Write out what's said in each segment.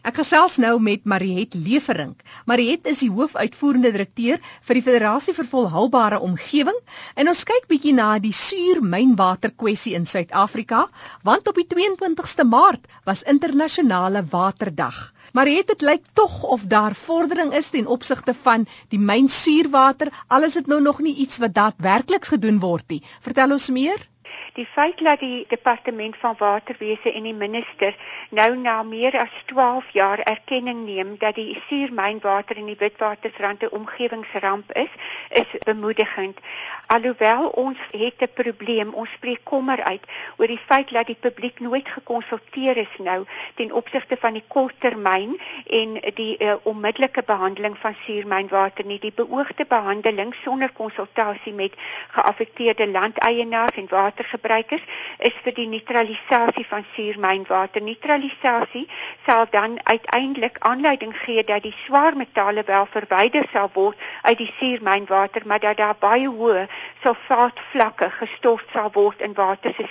Ek gesels nou met Mariet Leverink. Mariet is die hoofuitvoerende direkteur vir die Federasie vir Volhoubare Omgewing en ons kyk bietjie na die suurmynwater kwessie in Suid-Afrika, want op die 22ste Maart was internasionale waterdag. Mariet, dit lyk tog of daar vordering is ten opsigte van die mynsuurwater, al is dit nou nog nie iets wat daadwerklik gedoen word nie. Vertel ons meer. Die feit dat die departement van waterwese en die minister nou na meer as 12 jaar erkenning neem dat die suurmynwater in die Witwatersrand 'n omgewingsramp is, is bemoedigend. Alhoewel ons het 'n probleem, ons spreek kommer uit oor die feit dat die publiek nooit gekonsulteer is nou ten opsigte van die korttermyn en die uh, onmiddellike behandeling van suurmynwater nie. Die beoogde behandeling sonder konsultasie met geaffekteerde landeienaars en water watergebruikers is vir die neutralisasie van suurmynwater. Neutralisasie sal dan uiteindelik aanleiding gee dat die swaar metale wel verwyder sal word uit die suurmynwater, maar dat daar baie hoë sulfaatvlakke gestort sal word in waterstelsels.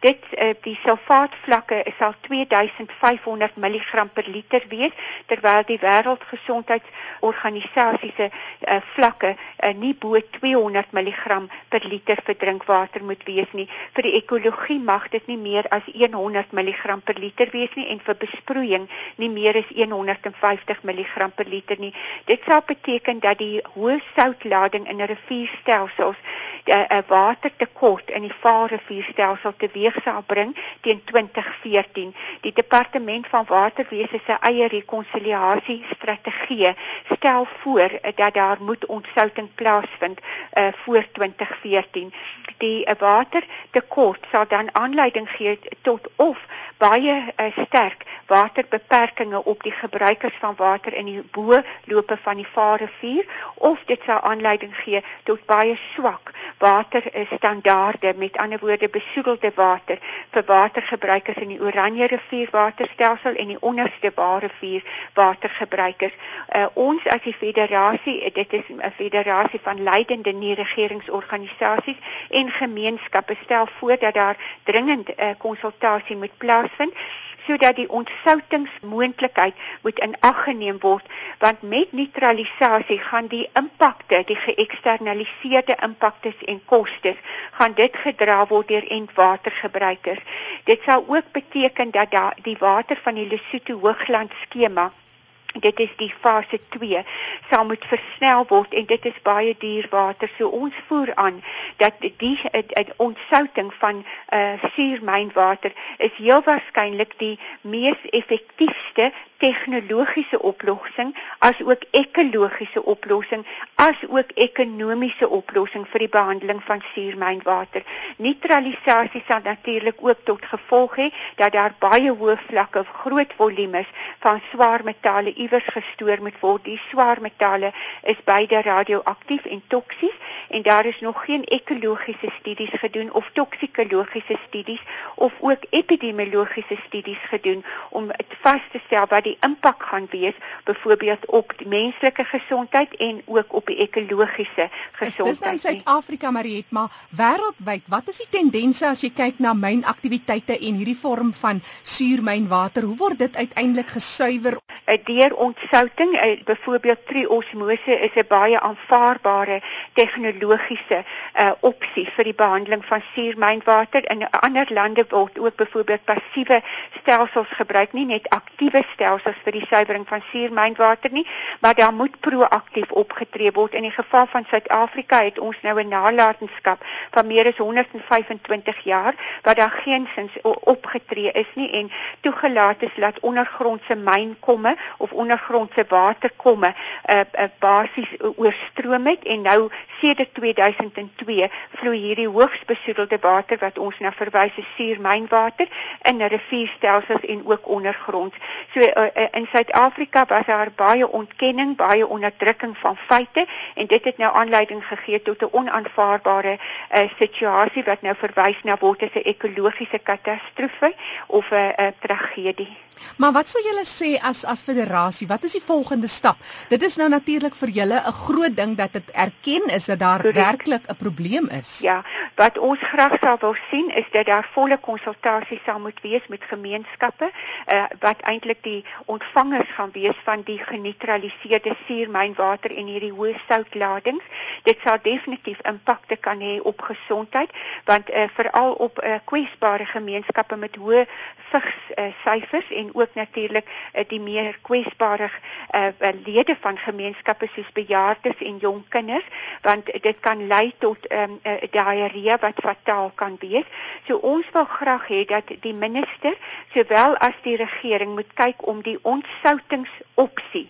Dit uh, die sulfaatvlakke sal 2500 mg per liter wees, terwyl die wêreldgesondheidsorganisasie se uh, vlakke uh, nie bo 200 mg per liter vir drinkwater moet wees wees nie. Vir die ekologie mag dit nie meer as 100 mg per liter wees nie en vir besproeiing nie meer as 150 mg per liter nie. Dit sal beteken dat die hoë soutlading in rivierstelsels 'n watertekort in die Vaalrivierstelsel teweeg sal bring teen 2014. Die departement van waterwese se eie rekonsiliasie strategie stel voor dat daar moet ontsouting plaasvind uh, voor 2014. Die uh, watertekort sal dan aanleiding gee tot of baie uh, sterk waterbeperkings op die gebruikers van water in die bo-lope van die Vaalrivier of dit sal aanleiding gee tot baie swak waterstandaarde met ander woorde besoedelde water vir watergebruikers in die Oranje rivier waterstelsel en die onderste Vaalrivier watergebruikers. Uh, ons as die federasie, dit is 'n federasie van leidende nie-regeringsorganisasies en gemeenskappe bestel voor dat daar dringend 'n uh, eh, konsultasie moet plaasvind sodat die ontsoutingsmoontlikheid moet in ag geneem word want met neutralisasie gaan die impakte die geëksternaliseerde impakte en kostes gaan dit gedra word deur entwatergebruikers dit sal ook beteken dat die water van die Lesotho hoogland skema dit is die fase 2 sal moet versnel word en dit is baie duur water so ons voer aan dat die ontsouting van uh suurmynwater is heel waarskynlik die mees effektiefste tegnologiese oplossing as ook ekologiese oplossing as ook ekonomiese oplossing vir die behandeling van suurmynwater. Neutralisasie sal natuurlik ook tot gevolg hê dat daar baie hoë vlakke groot volumes van swaar metale iewers gestoor moet word. Die swaar metale is beide radioaktief en toksies en daar is nog geen ekologiese studies gedoen of toksikologiese studies of ook epidemiologiese studies gedoen om vas te stel wat die impak gaan wees byvoorbeeld op die menslike gesondheid en ook op die ekologiese gesondheid. Dis in Suid-Afrika Mariet, maar wêreldwyd, wat is die tendense as jy kyk na mynaktiwiteite en hierdie vorm van suurmynwater? Hoe word dit uiteindelik gesuiwer? Eh, deur ontsouting, eh, byvoorbeeld triosmose is 'n baie aanvaarbare tegnologiese uh, opsie vir die behandeling van suurmynwater. In ander lande word ook byvoorbeeld passiewe stelsels gebruik, nie net aktiewe stelsels vir die suiwering van suurmynwater nie, maar daar moet proaktief opgetree word. In die geval van Suid-Afrika het ons nou 'n nalatenskap van meer as 125 jaar wat daar geensins opgetree is nie en toegelaat is dat ondergrondse mynkomme of ondergrondse waterkomme uh, uh, basies oorstroom het en nou sedert 2002 vloei hierdie hoogs besoedelde water wat ons na verwys as suurmynwater in rivierstelsels en ook ondergronds. So uh, in Suid-Afrika was daar baie ontkenning, baie onderdrukking van feite en dit het nou aanleiding gegee tot 'n onaanvaarbare uh, situasie wat nou verwys na word as 'n ekologiese katastrofe of 'n uh, tragedie. Maar wat sou julle sê as as federasie, wat is die volgende stap? Dit is nou natuurlik vir julle 'n groot ding dat dit erken is dat daar werklik 'n probleem is. Ja, wat ons graag sou wil sien is dat daar volle konsultasie sal moet wees met gemeenskappe, uh, wat eintlik die ontvangers gaan wees van die geneutraliseerde suurmynwater en hierdie hoë soutladings. Dit sal definitief impakte kan hê op gesondheid, want uh, veral op uh, kwesbare gemeenskappe met hoë vigs uh, syfers en ook natuurlik uh, die meer kwesbare uh, lede van gemeenskappe soos bejaardes en jong kinders want dit kan lei tot um, uh, diarree wat fataal kan wees. So ons wil graag hê dat die minister sowel as die regering moet kyk om die ontsoutingsopsie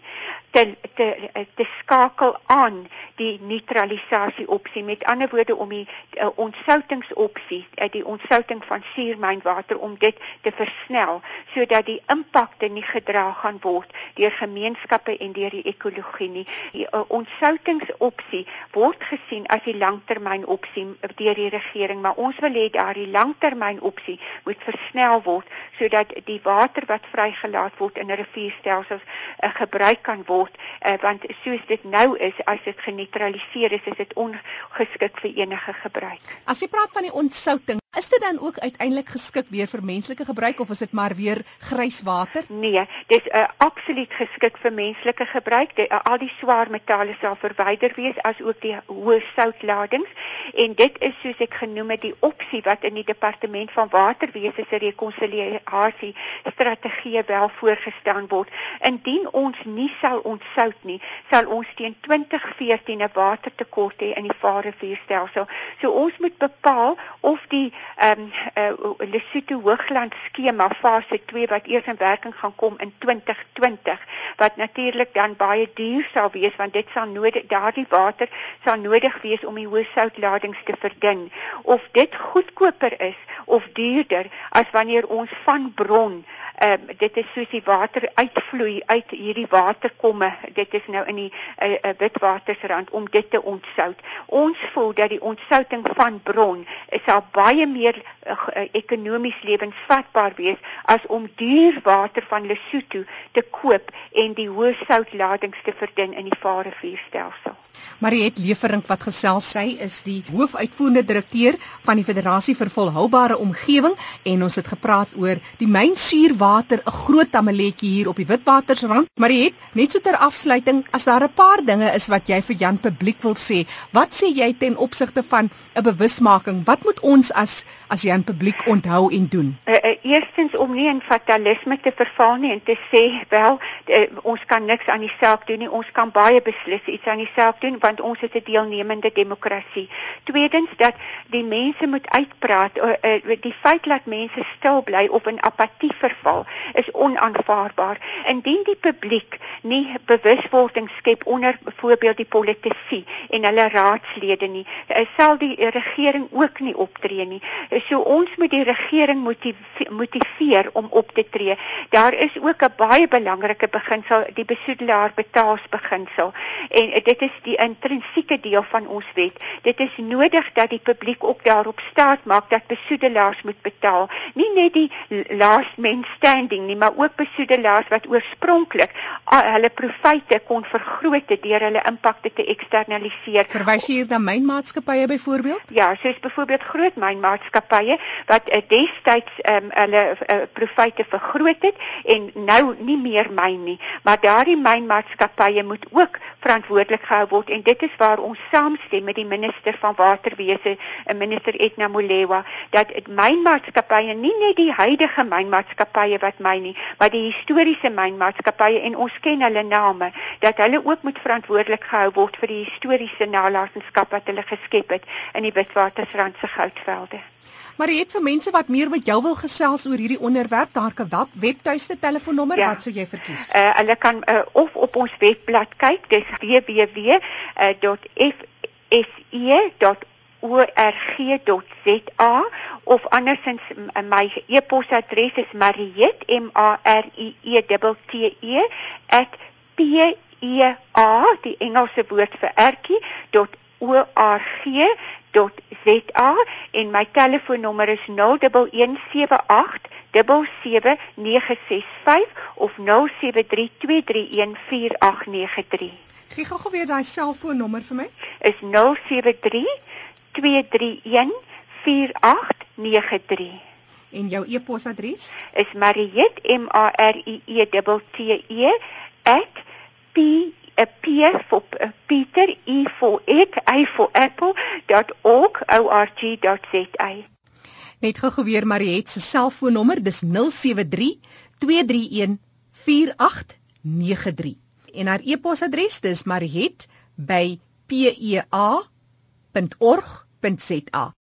te te te skakel aan die neutralisasie opsie met ander woorde om die uh, ontsoutingsopsie uh, die ontsouting van suurmynwater om dit te versnel sodat die impakte nie gedra gaan word deur gemeenskappe en deur die ekologie nie. Die uh, ontsoutingsopsie word gesien as die langtermynopsie deur die regering, maar ons wil hê daardie langtermynopsie moet versnel word sodat die water wat vrygelaat word in rivierstelsels uh, gebruik kan word uh, want soos dit nou is as dit geneutraliseer is is dit ongeskik vir enige gebruik. As jy praat van die ontsouting Is dit dan ook uiteindelik geskik weer vir menslike gebruik of is dit maar weer grys water? Nee, dit is uh, absoluut geskik vir menslike gebruik. Die, uh, al die swaar metale sal verwyder wees as ook die hoë soutladings en dit is soos ek genoem het die opsie wat in die departement van waterwese se rekonsiliasie strategie wel voorgestel word. Indien ons nie sal ontsout nie, sal ons teen 2014 'n watertekort hê in die Vaalrivierstelsel. So ons moet bepaal of die ehm um, uh, Lesotho Hoogland skema fase 2 wat eers in werking gaan kom in 2020 wat natuurlik dan baie duur sal wees want dit sal nodig daardie water sal nodig wees om die hoë soutladings te verdun. Of dit goedkoper is of duurder as wanneer ons van bron um, dit is soos die water uitvloei uit hierdie waterkomme. Dit is nou in die uh, uh, witwatersrand om dit te ontsout. Ons voel dat die ontsouting van bron sal baie meer uh, ekonomies lewensvatbaar wees as om duur water van Lesotho te koop en die hoë soutladings te verdun in die Vaalrivierstelsel Mariet Leverink wat gesels sy is die hoofuitvoerende direkteur van die Federasie vir Volhoubare Omgewing en ons het gepraat oor die mynsuurwater 'n groot tamaletjie hier op die Witwatersrand. Mariet, net so ter afsluiting, as daar 'n paar dinge is wat jy vir Jan publiek wil sê, wat sê jy ten opsigte van 'n bewusmaking? Wat moet ons as as Jan publiek onthou en doen? Uh, uh, eerstens om nie in fatalisme te verval nie en te sê wel uh, ons kan niks aan die saak doen nie. Ons kan baie beslis iets aan die saak doen want ons is 'n deelnemende demokrasie. Tweedens dat die mense moet uitpraat. Uh, uh, die feit dat mense stil bly of in apatie verval is onaanvaarbaar. Indien die publiek nie bewuswording skep onder byvoorbeeld die politici en hulle raadslede nie, uh, sal die regering ook nie optree nie. So ons moet die regering motiveer, motiveer om op te tree. Daar is ook 'n baie belangrike beginsel, die besoedelaar betaals beginsel. En dit is die intrinsieke deel van ons wet. Dit is nodig dat die publiek ook daarop staat maak dat besoedelaars moet betaal. Nie net die last man standing nie, maar ook besoedelaars wat oorspronklik hulle profite kon vergroot deur hulle impakte te eksternaliseer. Verwys jy hier na mynmaatskappye byvoorbeeld? Ja, soos byvoorbeeld groot mynmaatskappye wat uh, destyds um, hulle uh, profite vergroot het en nou nie meer myn nie, maar daardie mynmaatskappye moet ook verantwoordelik gehou word en dit is waar ons saamstem met die minister van waterwese, eh, minister Etna Molewa, dat mynmaatskappye nie net die huidige mynmaatskappye wat myn nie, maar die historiese mynmaatskappye en ons ken hulle name, dat hulle ook moet verantwoordelik gehou word vir die historiese nalatenskap wat hulle geskep het in die Witwatersrand se goudvelde. Maar jy het vir mense wat meer met jou wil gesels oor hierdie onderwerp, daar kan wel webtuiste telefoonnommer ja. wat sou jy verkies? Uh, hulle kan uh, of op ons webblad kyk, dis www.se.org.za of andersins my e-posadres is mariet m a r i e t t e @ p e a die Engelse woord vir ertjie www.rsg.za en my telefoonnommer is 0178 77965 of 0732314893. Gee gou weer daai selfoonnommer vir my. Is 073 2314893. En jou e-posadres? Is Mariet M A R I E T T E @ p a p for Peter e for egg a for apple.org org.za Net gou geweer Mariet se selfoonnommer dis 073 231 4893 en haar e-posadres dis mariet by pea.org.za